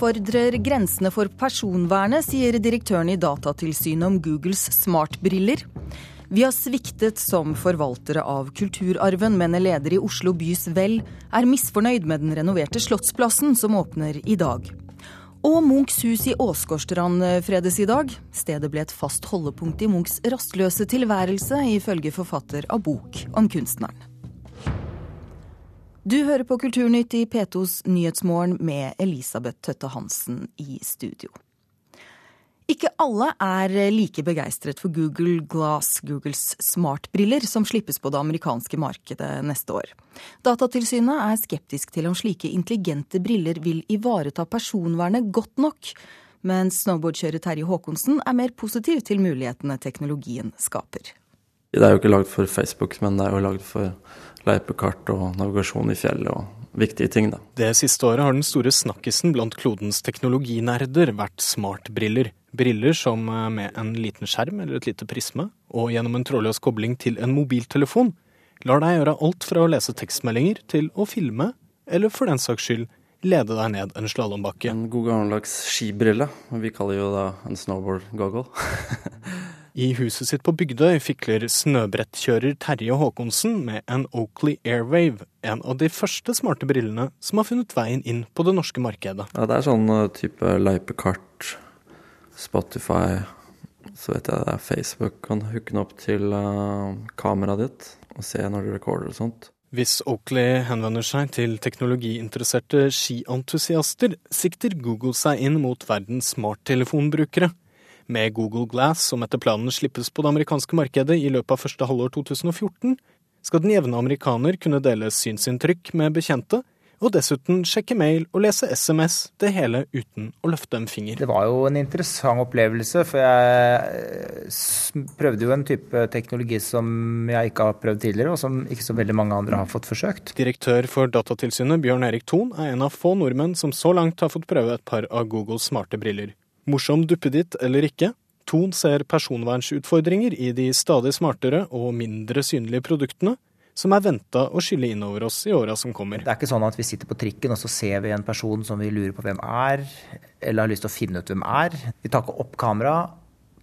utfordrer grensene for personvernet, sier direktøren i Datatilsynet om Googles smartbriller. Vi har sviktet som forvaltere av kulturarven, mener leder i Oslo bys Vel er misfornøyd med den renoverte Slottsplassen som åpner i dag. Og Munchs hus i Åsgårdstrand fredes i dag. Stedet ble et fast holdepunkt i Munchs rastløse tilværelse, ifølge forfatter av bok om kunstneren. Du hører på Kulturnytt i P2s Nyhetsmorgen med Elisabeth Tøtte Hansen i studio. Ikke alle er like begeistret for Google Glass, Googles smartbriller, som slippes på det amerikanske markedet neste år. Datatilsynet er skeptisk til om slike intelligente briller vil ivareta personvernet godt nok, mens snowboardkjører Terje Håkonsen er mer positiv til mulighetene teknologien skaper. Det er jo ikke lagd for Facebook, men det er jo lagd for løypekart og navigasjon i fjellet og viktige ting, da. Det siste året har den store snakkisen blant klodens teknologinerder vært smartbriller. Briller som eh, med en liten skjerm eller et lite prisme, og gjennom en trådløs kobling til en mobiltelefon, lar deg gjøre alt fra å lese tekstmeldinger til å filme, eller for den saks skyld lede deg ned en slalåmbakke. En god gammeldags skibrille. Vi kaller jo da en snowboard goggle. I huset sitt på Bygdøy fikler snøbrettkjører Terje Håkonsen med en Oakley Airwave, en av de første smarte brillene som har funnet veien inn på det norske markedet. Ja, det er sånn eh, type løypekart, Spotify, så vet jeg det er Facebook. Kan hooke den opp til uh, kameraet ditt og se når du recorder og sånt. Hvis Oakley henvender seg til teknologiinteresserte skientusiaster, sikter Google seg inn mot verdens smarttelefonbrukere. Med Google Glass, som etter planen slippes på det amerikanske markedet i løpet av første halvår 2014, skal den jevne amerikaner kunne dele synsinntrykk med bekjente, og dessuten sjekke mail og lese SMS, det hele uten å løfte en finger. Det var jo en interessant opplevelse, for jeg prøvde jo en type teknologi som jeg ikke har prøvd tidligere, og som ikke så veldig mange andre har fått forsøkt. Direktør for Datatilsynet, Bjørn Erik Thon, er en av få nordmenn som så langt har fått prøve et par av Googles smarte briller. Morsom duppeditt eller ikke, Thon ser personvernsutfordringer i de stadig smartere og mindre synlige produktene, som er venta å skylle innover oss i åra som kommer. Det er ikke sånn at vi sitter på trikken og så ser vi en person som vi lurer på hvem er, eller har lyst til å finne ut hvem er. Vi tar ikke opp kamera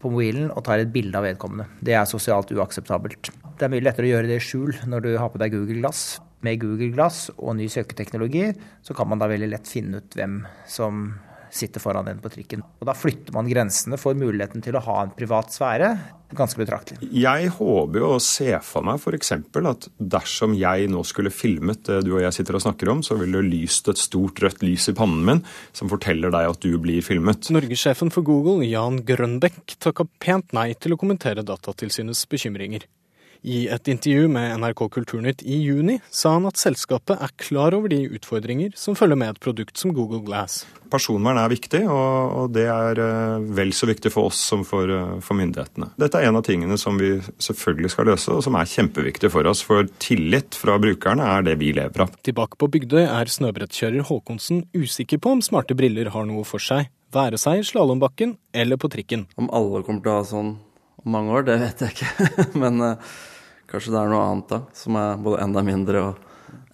på mobilen og tar et bilde av vedkommende. Det er sosialt uakseptabelt. Det er mye lettere å gjøre det i skjul når du har på deg Google Glass. Med Google Glass og ny søketeknologi så kan man da veldig lett finne ut hvem som sitter foran en på trikken. Og Da flytter man grensene for muligheten til å ha en privat sfære ganske betraktelig. Jeg håper jo å se for meg f.eks. at dersom jeg nå skulle filmet det du og jeg sitter og snakker om, så ville det lyst et stort rødt lys i pannen min som forteller deg at du blir filmet. Norgessjefen for Google, Jan Grønbekk, takka pent nei til å kommentere Datatilsynets bekymringer. I et intervju med NRK Kulturnytt i juni sa han at selskapet er klar over de utfordringer som følger med et produkt som Google Glass. Personvern er viktig, og det er eh, vel så viktig for oss som for, eh, for myndighetene. Dette er en av tingene som vi selvfølgelig skal løse, og som er kjempeviktig for oss. For tillit fra brukerne er det vi lever av. Tilbake på Bygdøy er snøbrettkjører Håkonsen usikker på om smarte briller har noe for seg. Være seg i slalåmbakken eller på trikken. Om alle kommer til å ha sånn om mange år, det vet jeg ikke. Men uh, kanskje det er noe annet da, som er både enda mindre og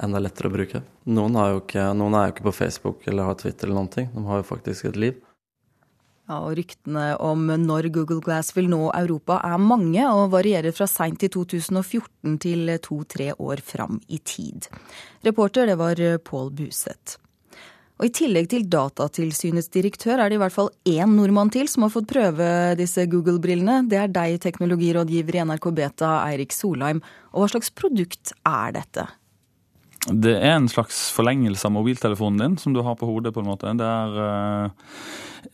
enda lettere å bruke. Noen, ikke, noen er jo ikke på Facebook eller har Twitter eller noen ting. De har jo faktisk et liv. Ja, og Ryktene om når Google Glass vil nå Europa er mange, og varierer fra seint i 2014 til to-tre år fram i tid. Reporter det var Pål Buseth. Og I tillegg til Datatilsynets direktør er det i hvert fall én nordmann til som har fått prøve disse Google-brillene. Det er deg, teknologirådgiver i NRK Beta, Eirik Solheim. Og hva slags produkt er dette? Det er en slags forlengelse av mobiltelefonen din som du har på hodet. på en måte. Det er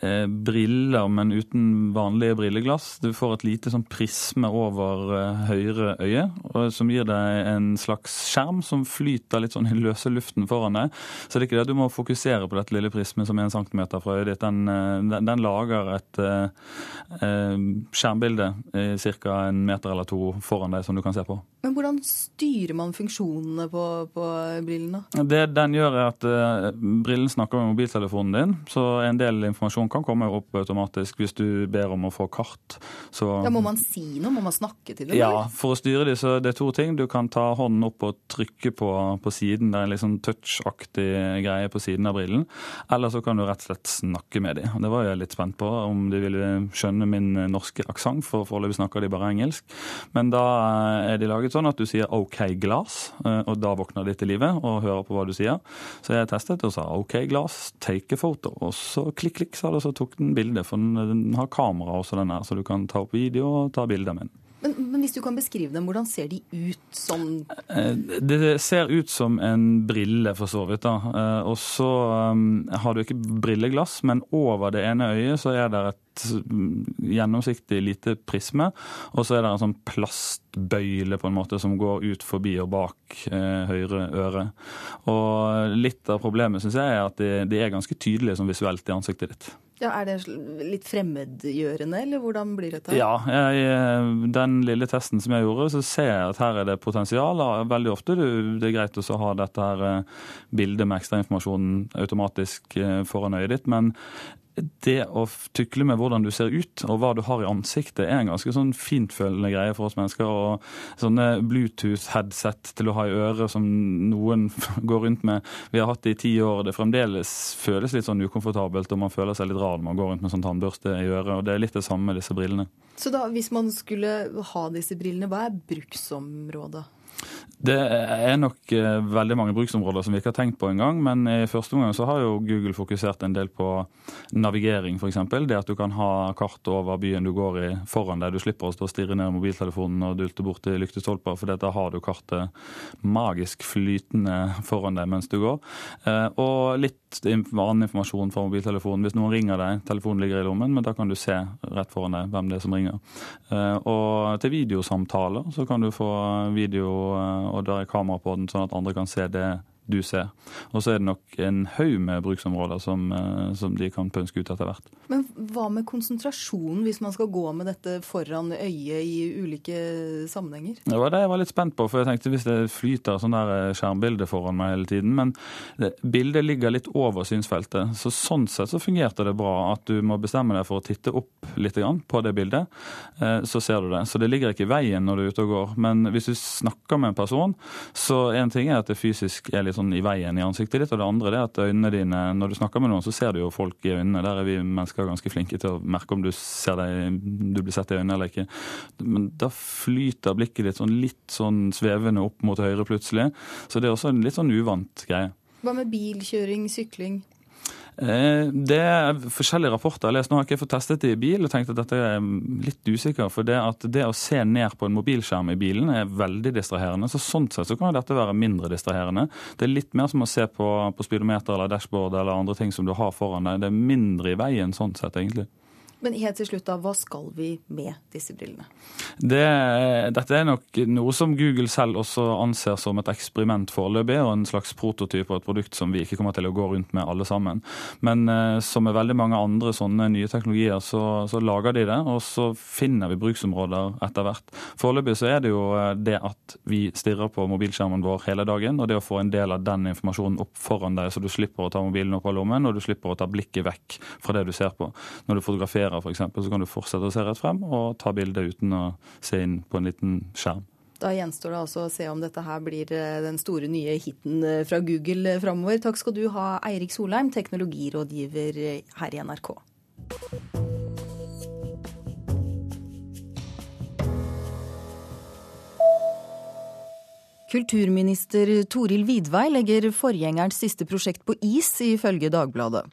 eh, briller, men uten vanlige brilleglass. Du får et lite sånn prisme over eh, høyre øye, og, som gir deg en slags skjerm som flyter litt sånn i løse luften foran deg. Så det er ikke det du må fokusere på dette lille prismet som er en centimeter fra øyet ditt. Den, den, den lager et eh, skjermbilde ca. en meter eller to foran deg som du kan se på. Men hvordan styrer man funksjonene på, på brillene? Det den gjør, er at uh, brillen snakker med mobiltelefonen din, så en del informasjon kan komme opp automatisk hvis du ber om å få kart. Så, ja, Må man si noe? Må man snakke til dem? Ja, for å styre dem, så det er to ting. Du kan ta hånden opp og trykke på, på siden. Det er en liksom touch-aktig greie på siden av brillen. Eller så kan du rett og slett snakke med dem. Det var jeg litt spent på, om de ville skjønne min norske aksent, for foreløpig snakker de bare engelsk. Men da eh, er de laget sånn at du sier OK glass, eh, og da våkner de til live og hører på hva du sier. Så jeg testet og sa OK glass, take a photo. Og så klikk, klikk, sa det, så tok den bildet. For den har kamera også, den her, så du kan ta opp video og ta bilder med den. Men, men, hvis du kan beskrive dem, hvordan ser de ut sånn Det ser ut som en brille, for så vidt. da. Og så um, har du ikke brilleglass, men over det ene øyet så er det et gjennomsiktig lite prisme, og så er det en sånn plastbøyle på en måte som går ut forbi og bak eh, høyre øre. Og litt av problemet syns jeg er at de, de er ganske tydelige sånn visuelt i ansiktet ditt. Ja, Er det litt fremmedgjørende, eller hvordan blir dette? Ja, jeg, eh, den lille testen som jeg gjorde, så ser jeg at her er det potensial. Veldig ofte det er greit å ha dette her eh, bildet med ekstrainformasjonen automatisk eh, foran øyet ditt, men det å tykle med hvordan du ser ut og hva du har i ansiktet, er en ganske sånn fintfølende greie for oss mennesker. Og sånne Bluetooth-headset til å ha i øret som noen går rundt med. Vi har hatt det i ti år, og det fremdeles føles litt sånn ukomfortabelt, og man føler seg litt rar når man går rundt med sånn tannbørste i øret. og Det er litt det samme med disse brillene. Så da, hvis man skulle ha disse brillene, hva er bruksområdet? Det er nok eh, veldig mange bruksområder som vi ikke har tenkt på engang. Men i første omgang så har jo Google fokusert en del på navigering, f.eks. Det at du kan ha kart over byen du går i foran deg. Du slipper å stå og stirre ned mobiltelefonen og dulte bort til lyktestolper, for da har du kartet magisk flytende foran deg mens du går. Eh, og litt annen informasjon fra mobiltelefonen. Hvis noen ringer deg, telefonen ligger i lommen, men da kan du se rett foran deg hvem det er som ringer. Eh, og til videosamtaler så kan du få video og der er kamera på den, sånn at andre kan se det du ser. Og så er det nok en haug med bruksområder som, eh, som, de kan pønske ut etter hvert. Men hva med konsentrasjonen, hvis man skal gå med dette foran øyet i ulike sammenhenger? Det var det jeg var litt spent på, for jeg tenkte hvis det flyter sånn der eh, skjermbilde foran meg hele tiden. Men det, bildet ligger litt over synsfeltet, så sånn sett så fungerte det bra at du må bestemme deg for å titte opp litt på det bildet, eh, så ser du det. Så det ligger ikke i veien når du er ute og går. Men hvis du snakker med en person, så en ting er at det fysisk er litt sånn i veien i ansiktet ditt. Og det andre er at øynene dine, når du snakker med noen, så ser du jo folk i øynene. Der er vi mennesker ganske flinke til å merke om du, ser deg, du blir sett i øynene eller ikke. Men da flyter blikket ditt sånn litt sånn svevende opp mot høyre plutselig. Så det er også en litt sånn uvant greie. Hva med bilkjøring, sykling? Eh, det er forskjellige rapporter jeg har lest. Nå har ikke jeg fått testet det i bil og tenkt at dette er litt usikker. For det at det å se ned på en mobilskjerm i bilen er veldig distraherende. Så sånn sett så kan dette være mindre distraherende. Det er litt mer som å se på, på speedometer eller dashboard eller andre ting som du har foran deg. Det er mindre i veien sånn sett, egentlig. Men helt til slutt, da, hva skal vi med disse brillene? Det, dette er nok noe som Google selv også anser som et eksperiment foreløpig, og en slags prototyp og et produkt som vi ikke kommer til å gå rundt med alle sammen. Men eh, som med veldig mange andre sånne nye teknologier, så, så, lager de det, og så finner vi bruksområder etter hvert. Foreløpig så er det jo eh, det at vi stirrer på mobilskjermen vår hele dagen, og det å få en del av den informasjonen opp foran deg, så du slipper å ta mobilen opp av lommen, og du slipper å ta blikket vekk fra det du ser på. Når du fotograferer fotograferer f.eks., så kan du fortsette å se rett frem og ta bilde uten å se inn på en liten skjerm. Da gjenstår det altså å se om dette her blir eh, den store nye hiten eh, fra Google eh, framover. Takk skal du ha, Eirik Solheim, teknologirådgiver her i NRK. Kulturminister Toril Vidvei legger forgjengerens siste prosjekt på is, ifølge Dagbladet.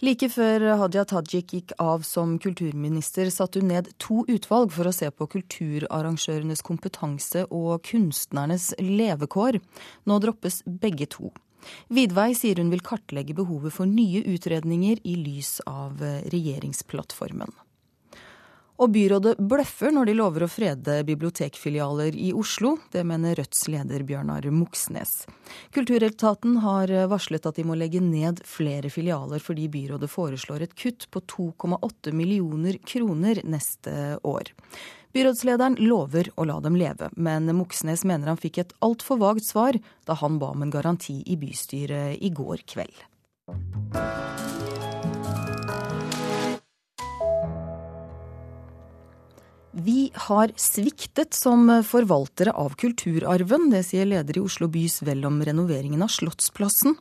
Like før Hadia Tajik gikk av som kulturminister, satte hun ned to utvalg for å se på kulturarrangørenes kompetanse og kunstnernes levekår. Nå droppes begge to. Vidvei sier hun vil kartlegge behovet for nye utredninger i lys av regjeringsplattformen. Og byrådet bløffer når de lover å frede bibliotekfilialer i Oslo. Det mener Rødts leder Bjørnar Moxnes. Kulturetaten har varslet at de må legge ned flere filialer fordi byrådet foreslår et kutt på 2,8 millioner kroner neste år. Byrådslederen lover å la dem leve, men Moxnes mener han fikk et altfor vagt svar da han ba om en garanti i bystyret i går kveld. Vi har sviktet som forvaltere av kulturarven, det sier leder i Oslo bys vel om renoveringen av Slottsplassen.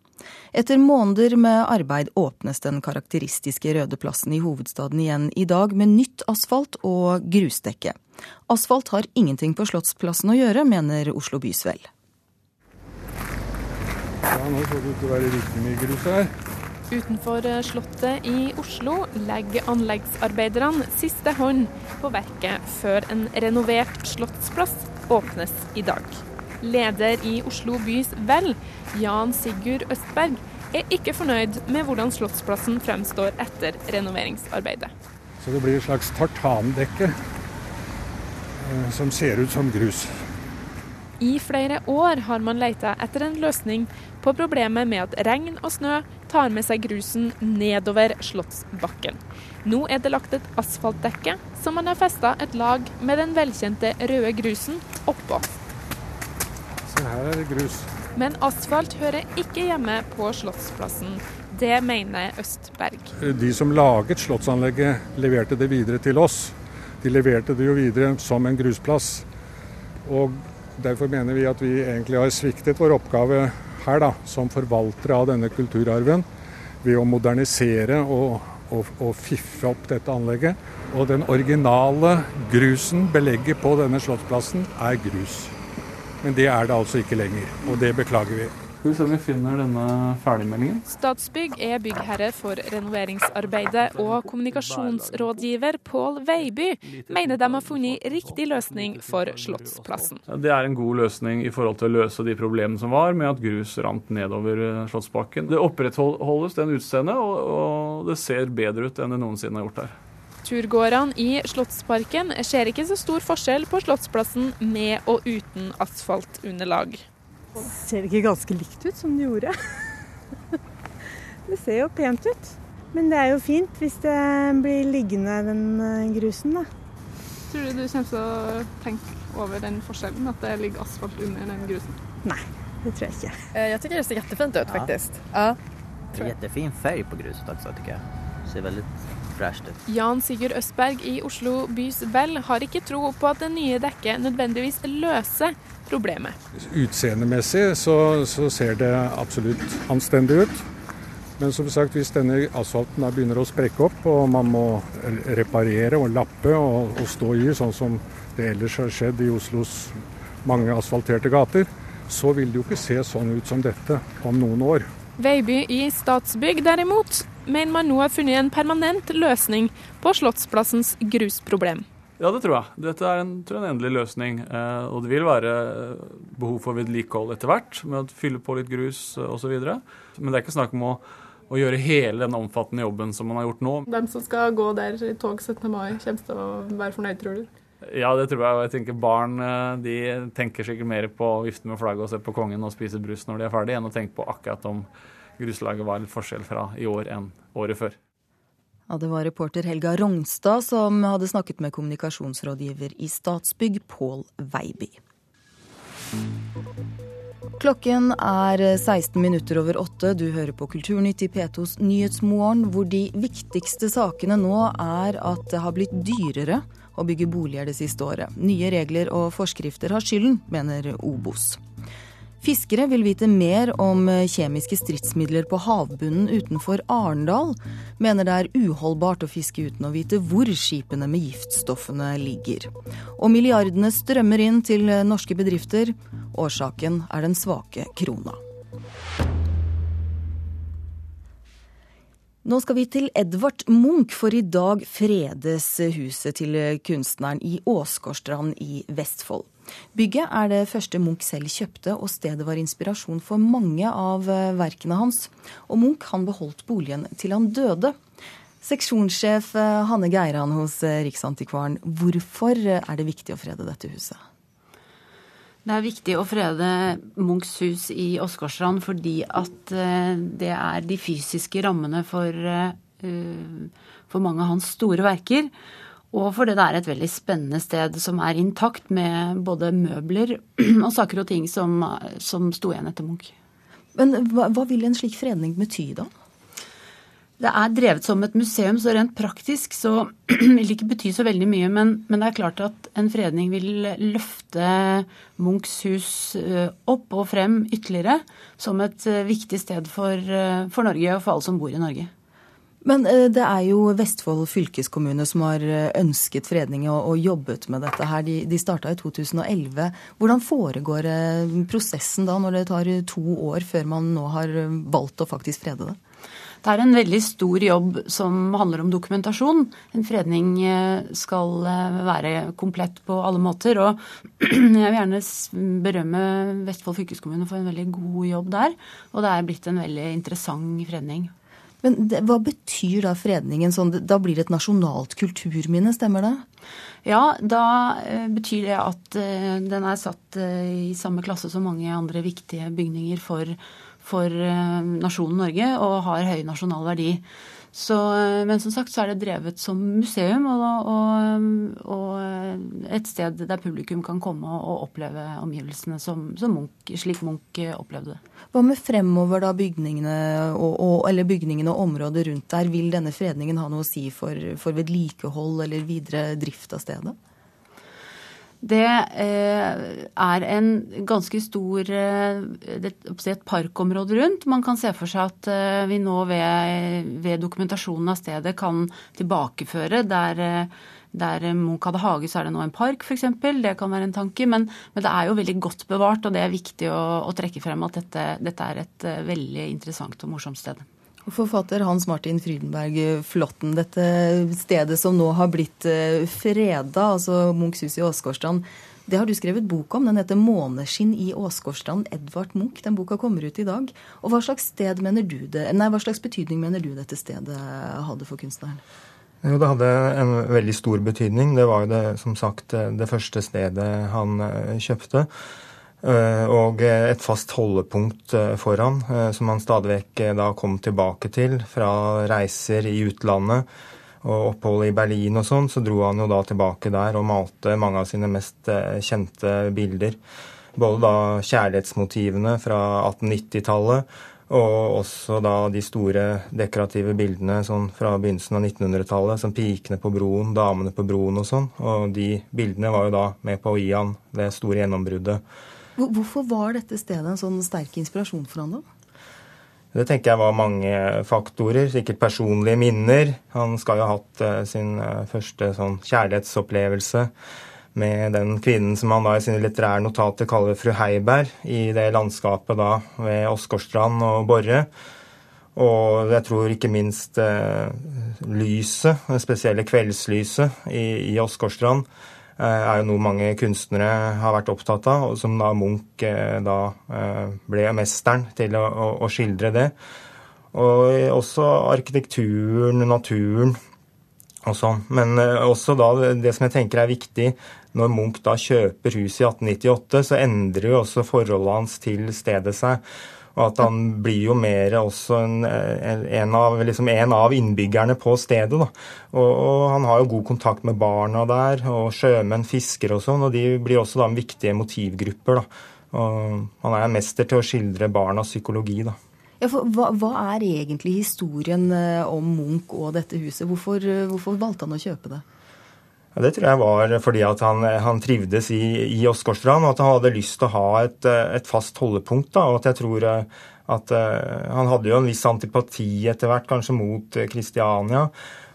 Etter måneder med arbeid åpnes den karakteristiske røde plassen i hovedstaden igjen i dag med nytt asfalt og grusdekke. Asfalt har ingenting på Slottsplassen å gjøre, mener Oslo bys vel. Ja, nå så det ut til å være riktig mye grus her. Utenfor eh, Slottet i Oslo legger anleggsarbeiderne siste hånd på verket før en renovert slottsplass åpnes i dag. Leder i Oslo bys Vel, Jan Sigurd Østberg, er ikke fornøyd med hvordan Slottsplassen fremstår etter renoveringsarbeidet. Så det blir et slags tartandekke eh, som ser ut som grus. I flere år har man leita etter en løsning på problemet med at regn og snø tar med seg grusen nedover Slottsbakken. Nå er det lagt et asfaltdekke som man har festa et lag med den velkjente røde grusen oppå. Se her er det grus. Men asfalt hører ikke hjemme på Slottsplassen. Det mener Østberg. De som laget slottsanlegget, leverte det videre til oss. De leverte det jo videre som en grusplass. Og Derfor mener vi at vi egentlig har sviktet vår oppgave her da, som forvaltere av denne kulturarven ved å modernisere og, og, og, fiffe opp dette anlegget. Og den originale grusen, belegget på denne slottsplassen, er grus. Men det er det altså ikke lenger, og det beklager vi. Skal vi se om vi finner denne ferdigmeldingen. Statsbygg er byggherre for renoveringsarbeidet, og kommunikasjonsrådgiver Pål Veiby mener de har funnet riktig løsning for Slottsplassen. Det er en god løsning i forhold til å løse de problemene som var med at grus rant nedover eh, Slottsbakken. Det opprettholdes den utseendet, og det ser bedre ut enn det noensinne har gjort her. Turgåerne i Slottsparken ser ikke så stor forskjell på Slottsplassen med og uten asfaltunderlag. Ser det ikke ganske likt ut som det gjorde? det ser jo pent ut. Men det er jo fint hvis det blir liggende, den eh, grusen, da. Tror du du kommer til å tenke over den forskjellen, at det ligger asfalt under den grusen? Nei, det tror jeg ikke. Eh, jeg syns det ser kjempefint ut, faktisk. Ja. Det er farge färg på gruset också syns jeg. Det ser veldig fresh ut. Jan Sigurd Østberg i Oslo bys Vel har ikke tro på at det nye dekket nødvendigvis løser problemet. Utseendemessig så, så ser det absolutt anstendig ut. Men som sagt, hvis denne asfalten begynner å sprekke opp, og man må reparere og lappe og, og stå i, sånn som det ellers har skjedd i Oslos mange asfalterte gater, så vil det jo ikke se sånn ut som dette om noen år. Veiby i Statsbygg derimot mener man nå har funnet en permanent løsning på Slottsplassens grusproblem. Ja, det tror jeg. Dette er en, en endelig løsning. Eh, og det vil være eh, behov for vedlikehold etter hvert, med å fylle på litt grus eh, osv. Men det er ikke snakk om å, å, gjøre hele den omfattende jobben som man har gjort nå. De som skal gå der i tog 17. mai, kommer til å være fornøyd, tror du? Ja, det tror jeg. Og jeg tenker Barn de tenker sikkert mer på å vifte med flagget og se på kongen og spise brus når de er ferdig, enn å tenke på akkurat om gruslaget var litt forskjell fra i år enn året før. Ja, Det var reporter Helga Rognstad som hadde snakket med kommunikasjonsrådgiver i Statsbygg, Pål Veiby. Klokken er 16 minutter over åtte. Du hører på Kulturnytt i P2s Nyhetsmorgen, hvor de viktigste sakene nå er at det har blitt dyrere å bygge boliger det siste året. Nye regler og forskrifter har skylden, mener Obos. Fiskere vil vite mer om eh, kjemiske stridsmidler på havbunnen utenfor Arendal. Mener det er uholdbart å fiske uten å vite hvor skipene med giftstoffene ligger. Og milliardene strømmer inn til eh, norske bedrifter. Årsaken er den svake krona. Nå skal vi til Edvard Munch, for i dag fredes huset til kunstneren i Åsgårdstrand i Vestfold. Bygget er det første Munch selv kjøpte, og stedet var inspirasjon for mange av eh, verkene hans. Og Munch han beholdt boligen til han døde. Seksjonssjef eh, Hanne Geiran hos eh, Riksantikvaren, hvorfor er det viktig å frede dette huset? Det er viktig å frede Munchs hus i Åsgårdstrand fordi at det er de fysiske rammene for, for mange av hans store verker. Og fordi det er et veldig spennende sted som er intakt med både møbler og saker og ting som, som sto igjen etter Munch. Men hva, hva vil en slik fredning bety da? Det er drevet som et museum, så rent praktisk så vil det ikke bety så veldig mye. Men, men, det er klart at en fredning vil løfte Munchs hus eh, opp og frem ytterligere som et eh, viktig sted for, eh, for Norge og for alle som bor i Norge. Men det er jo Vestfold fylkeskommune som har ønsket fredning og, og jobbet med dette her. De, de starta i 2011. Hvordan foregår prosessen da, når det tar to år før man nå har valgt å faktisk frede det? Det er en veldig stor jobb som handler om dokumentasjon. En fredning eh, skal eh, være komplett på alle måter. Og jeg vil gjerne berømme Vestfold fylkeskommune for en veldig god jobb der. Og det er blitt en veldig interessant fredning. Men det, hva betyr da fredningen? Sånn, da blir det et nasjonalt kulturminne, stemmer det? Ja, da eh, betyr det at den er satt i samme klasse som mange andre viktige bygninger for for eh, nasjonen Norge og har høy nasjonal verdi. Så, eh, men som sagt så er det drevet som museum og, og, og et sted der publikum kan komme og oppleve omgivelsene som, som Munch, slik Munch opplevde det. Hva med fremover, da, bygningene og, eller bygningene og området rundt der? Vil denne fredningen ha noe å si for, for vedlikehold eller videre drift av stedet? Det eh, er en ganske stor eh, et parkområde rundt. Man kan se for seg at eh, vi nå ved, ved dokumentasjonen av stedet kan tilbakeføre der, der Munch hadde hage, så er det nå en park f.eks. Det kan være en tanke. Men, men, det er jo veldig godt bevart, og det er viktig å, å trekke frem at dette, dette er et veldig interessant og morsomt sted. Forfatter Hans Martin Frydenberg Flåtten, dette stedet som nå har blitt eh, freda, altså Munchs hus i Åsgårdstrand, det har du skrevet bok om. Den heter 'Måneskinn i Åsgårdstrand'. Edvard Munch. Den boka kommer ut i dag. Og hva slags, det, nei, hva slags betydning mener du dette stedet hadde for kunstneren? Jo, Det hadde en veldig stor betydning. Det var jo det, som sagt det første stedet han eh, kjøpte. Eh, og et fast holdepunkt eh, for han, eh, som han stadig vekk da kom tilbake til fra reiser i utlandet og opphold i Berlin og sånn, så dro han jo da tilbake der og malte mange av sine mest kjente bilder. Både da kjærlighetsmotivene fra 1890-tallet og også da de store dekorative bildene sånn fra begynnelsen av 1900-tallet, som pikene på broen, damene på broen og sånn. Og de bildene var jo da med på å gi han det store gjennombruddet. Hvorfor var dette stedet en sånn sterk inspirasjon for han da? Det tenker jeg var mange faktorer. Sikkert personlige minner. Han skal jo ha hatt uh, sin uh, første sånn kjærlighetsopplevelse med den kvinnen som han da i sine litterære notater kaller fru Heiberg, i det landskapet da ved Åsgårdstrand og Borre. Og jeg tror ikke minst eh, lyset, det spesielle kveldslyset i, i Åsgårdstrand, Eh, er jo noe mange kunstnere har vært opptatt av, og som da Munch eh, da eh, ble mesteren til å, å, å skildre det. Og også arkitekturen, naturen og sånn. Men også da det som jeg tenker er viktig, når Munch da kjøper huset i 1898, så endrer jo også forholdet hans til stedet seg. Og at han blir jo mer også en, en, av, liksom en av, innbyggerne på stedet. Og, og, han har jo god kontakt med barna der, og sjømenn, fiskere og sånn. Og de blir også da viktige motivgrupper. Da. Og han er en mester til å skildre barnas psykologi. da. Ja, hva, hva, er egentlig historien eh, om Munch og dette huset? Hvorfor, eh, hvorfor valgte han å kjøpe det? Ja, det tror jeg var fordi at han, han trivdes i, i Åsgårdstrand, og at han hadde lyst til å ha et, et fast holdepunkt. Da, og at jeg tror eh, at uh, Han hadde jo en viss antipati etter hvert, kanskje mot Kristiania.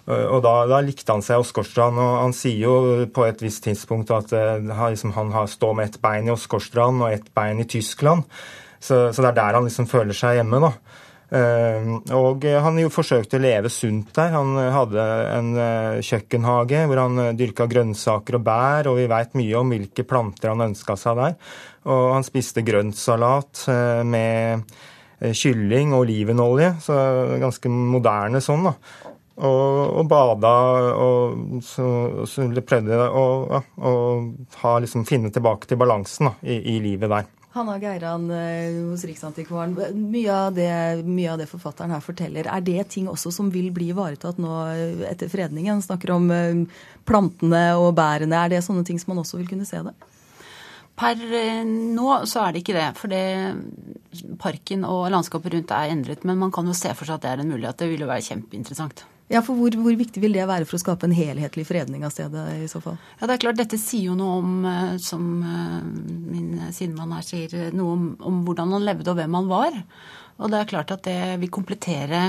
Uh, og da, da, likte han seg Åsgårdstrand. Og han sier jo på et visst tidspunkt at liksom, han har står med ett bein i Åsgårdstrand og ett bein i Tyskland. Så, så, det er der han liksom føler seg hjemme. da. Ehm, og han jo forsøkte å leve sunt der. Han hadde en eh, kjøkkenhage hvor han eh, dyrka grønnsaker og bær, og vi veit mye om hvilke planter han ønska seg der. Og han spiste grøntsalat eh, med kylling og olivenolje, så ganske moderne sånn, da. Og, og bada og så, så prøvde å, ja, å ha, liksom, finne tilbake til balansen da, i, i livet der. Hanna Geiran eh, hos Riksantikvaren. Mye av, det, mye av, det, forfatteren her forteller, er det ting også som vil bli ivaretatt nå eh, etter fredningen? Snakker om eh, plantene og bærene. Er det sånne ting som man også vil kunne se det? Per nå så er det ikke det. For det, parken og landskapet rundt er endret. Men man kan jo se for seg at det er en mulighet. Det vil jo være kjempeinteressant. Ja, for hvor, hvor, viktig vil det være for å skape en helhetlig fredning av stedet i så fall? Ja, det er klart Dette sier jo noe om, eh, som eh, min sidemann her sier, noe om, om, hvordan han levde og hvem han var. Og det er klart at det vil komplettere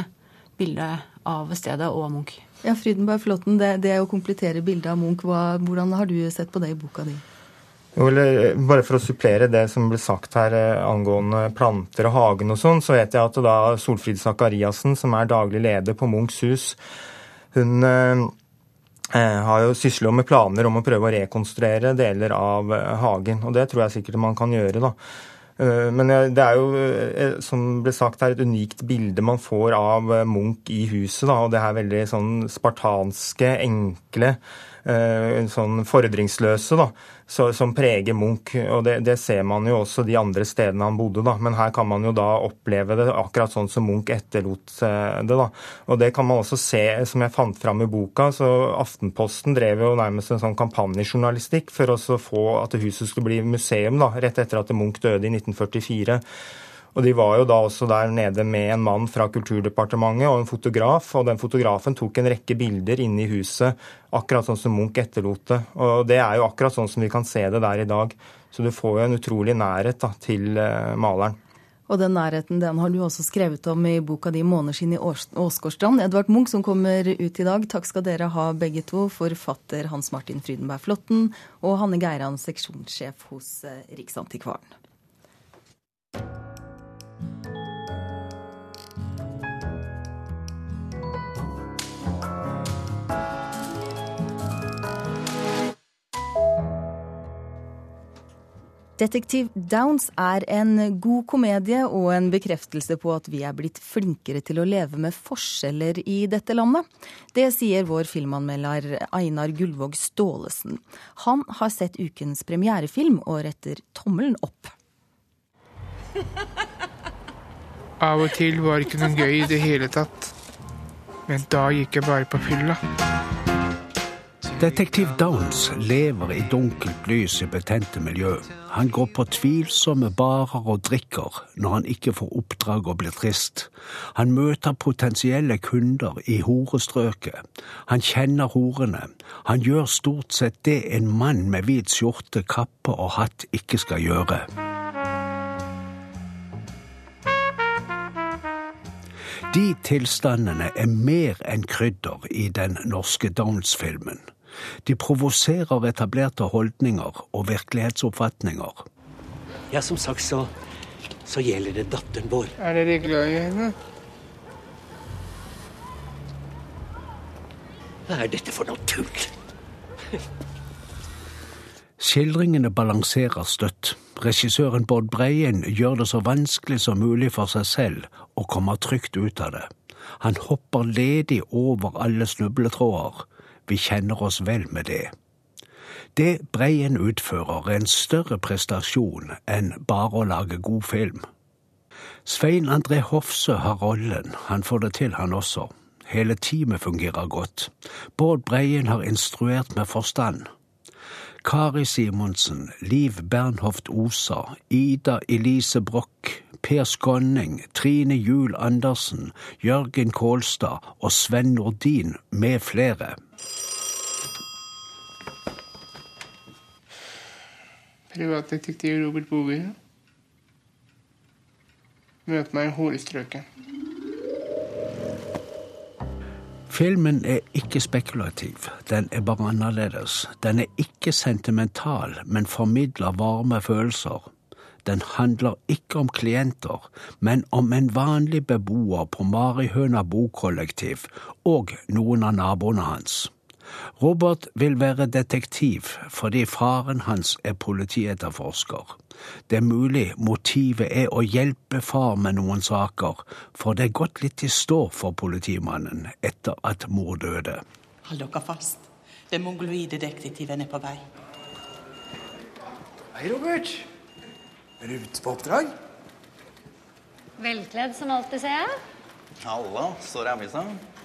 bildet av stedet og av Munch. Ja, Frydenberg Flåtten, det, det å komplettere bildet av Munch, hva, hvordan har du sett på det i boka di? Eh, bare for å supplere det som ble sagt her eh, angående planter og hagen og sånn, så vet jeg at da Solfrid Sakariassen, som er daglig leder på Munchs hus, hun eh, har jo sysla med planer om å prøve å rekonstruere deler av hagen. Og det tror jeg sikkert man kan gjøre, da. Men det er jo, som ble sagt her, et unikt bilde man får av Munch i huset. Da, og det er veldig sånn spartanske, enkle sånn fordringsløse da, som preger Munch. og det, det, ser man jo også de andre stedene han bodde. da, Men her kan man jo da oppleve det akkurat sånn som Munch etterlot det. da, og Det kan man også se, som jeg fant fram i boka. så Aftenposten drev jo nærmest en sånn kampanjejournalistikk for å få at huset skulle bli museum da, rett etter at Munch døde i 1944. Og De var jo da også der nede med en mann fra Kulturdepartementet og en fotograf. og Den fotografen tok en rekke bilder inne i huset, akkurat sånn som Munch etterlot det. Og Det er jo akkurat sånn som vi kan se det der i dag. Så du får jo en utrolig nærhet da, til uh, maleren. Og den nærheten den har du også skrevet om i boka di 'Måneskinn i Åsgårdstrand'. Edvard Munch som kommer ut i dag. Takk skal dere ha begge to, forfatter Hans Martin Frydenberg Flåtten og Hanne Geiran, seksjonssjef hos eh, Riksantikvaren. Detektiv Downs er en god komedie og en bekreftelse på at vi er blitt flinkere til å leve med forskjeller i dette landet. Det sier vår filmanmelder Einar Gullvåg Staalesen. Han har sett ukens premierefilm og retter tommelen opp. Av og til var det ikke noe gøy i det hele tatt. Men da gikk jeg bare på fylla. Detektiv Downs lever i dunkelt lys i betente miljø. Han går på tvilsomme barer og drikker når han ikke får oppdrag og blir trist. Han møter potensielle kunder i horestrøket. Han kjenner horene. Han gjør stort sett det en mann med hvit skjorte, kappe og hatt ikke skal gjøre. De tilstandene er mer enn krydder i den norske Downs-filmen. De provoserer etablerte holdninger og virkelighetsoppfatninger. Ja, som sagt så, så gjelder det datteren vår. Er dere glad i henne? Hva er dette for noe tull? Skildringene balanserer støtt. Regissøren Bård Breien gjør det så vanskelig som mulig for seg selv å komme trygt ut av det. Han hopper ledig over alle snubletråder, vi kjenner oss vel med det. Det Breien utfører, er en større prestasjon enn bare å lage god film. Svein André Hofse har rollen, han får det til, han også. Hele teamet fungerer godt. Bård Breien har instruert med forstand. Kari Simonsen, Liv Bernhoft Osa, Ida Elise Broch, Per Skånning, Trine Juel Andersen, Jørgen Kålstad og Sven Nordin med flere. Privatdetektiv Robert Boger. Møt meg i horestrøket. Filmen er ikke spekulativ, den er bare annerledes. Den er ikke sentimental, men formidler varme følelser. Den handler ikke om klienter, men om en vanlig beboer på Marihøna bokollektiv og noen av naboene hans. Robert vil være detektiv fordi faren hans er politietterforsker. Det er mulig motivet er å hjelpe far med noen saker, for det er gått litt i stå for politimannen etter at mor døde. Hold dere fast. Den mongoloide detektiven er på vei. Hei, Robert. Ute på oppdrag? Velkledd som alltid, ser jeg. Halla, står i avisa.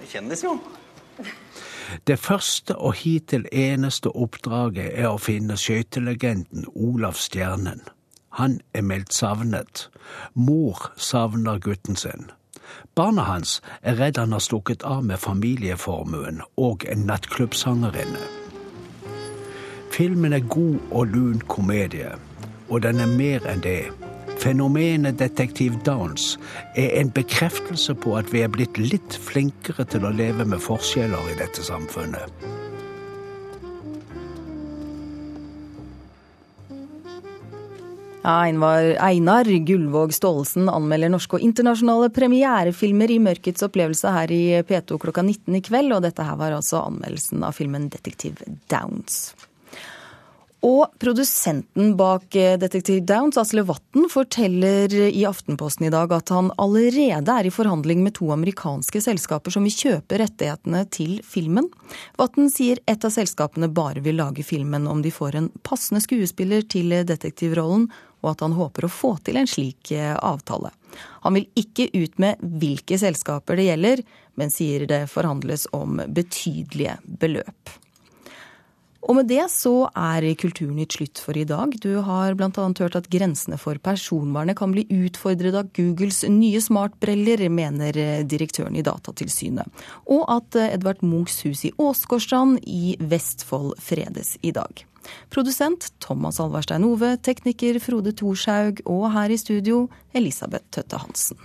Kjendis, jo. Det første og hittil eneste oppdraget er å finne skøytelegenden Olav Stjernen. Han er meldt savnet. Mor savner gutten sin. Barna hans er redd han har stukket av med familieformuen og en nattklubbsangerinne. Filmen er god og lun komedie, og den er mer enn det. Fenomenet Detektiv Downs er en bekreftelse på at vi er blitt litt flinkere til å leve med forskjeller i dette samfunnet. Einar, Gullvåg Staalesen anmelder norske og internasjonale premierefilmer i Mørkets opplevelse her i P2 klokka 19 i kveld, og dette her var altså anmeldelsen av filmen Detektiv Downs. Og produsenten bak Detektiv Downs, Asle Watten, forteller i Aftenposten i dag at han allerede er i forhandling med to amerikanske selskaper som vil kjøpe rettighetene til filmen. Watten sier et av selskapene bare vil lage filmen om de får en passende skuespiller til detektivrollen, og at han håper å få til en slik avtale. Han vil ikke ut med hvilke selskaper det gjelder, men sier det forhandles om betydelige beløp. Og med det så er Kulturnytt slutt for i dag. Du har bl.a. hørt at grensene for personvernet kan bli utfordret av Googles nye smartbriller, mener direktøren i Datatilsynet. Og at Edvard Munchs hus i Åsgårdstrand i Vestfold fredes i dag. Produsent Thomas Alvarstein Ove, tekniker Frode Thorshaug og her i studio Elisabeth Tøtte Hansen.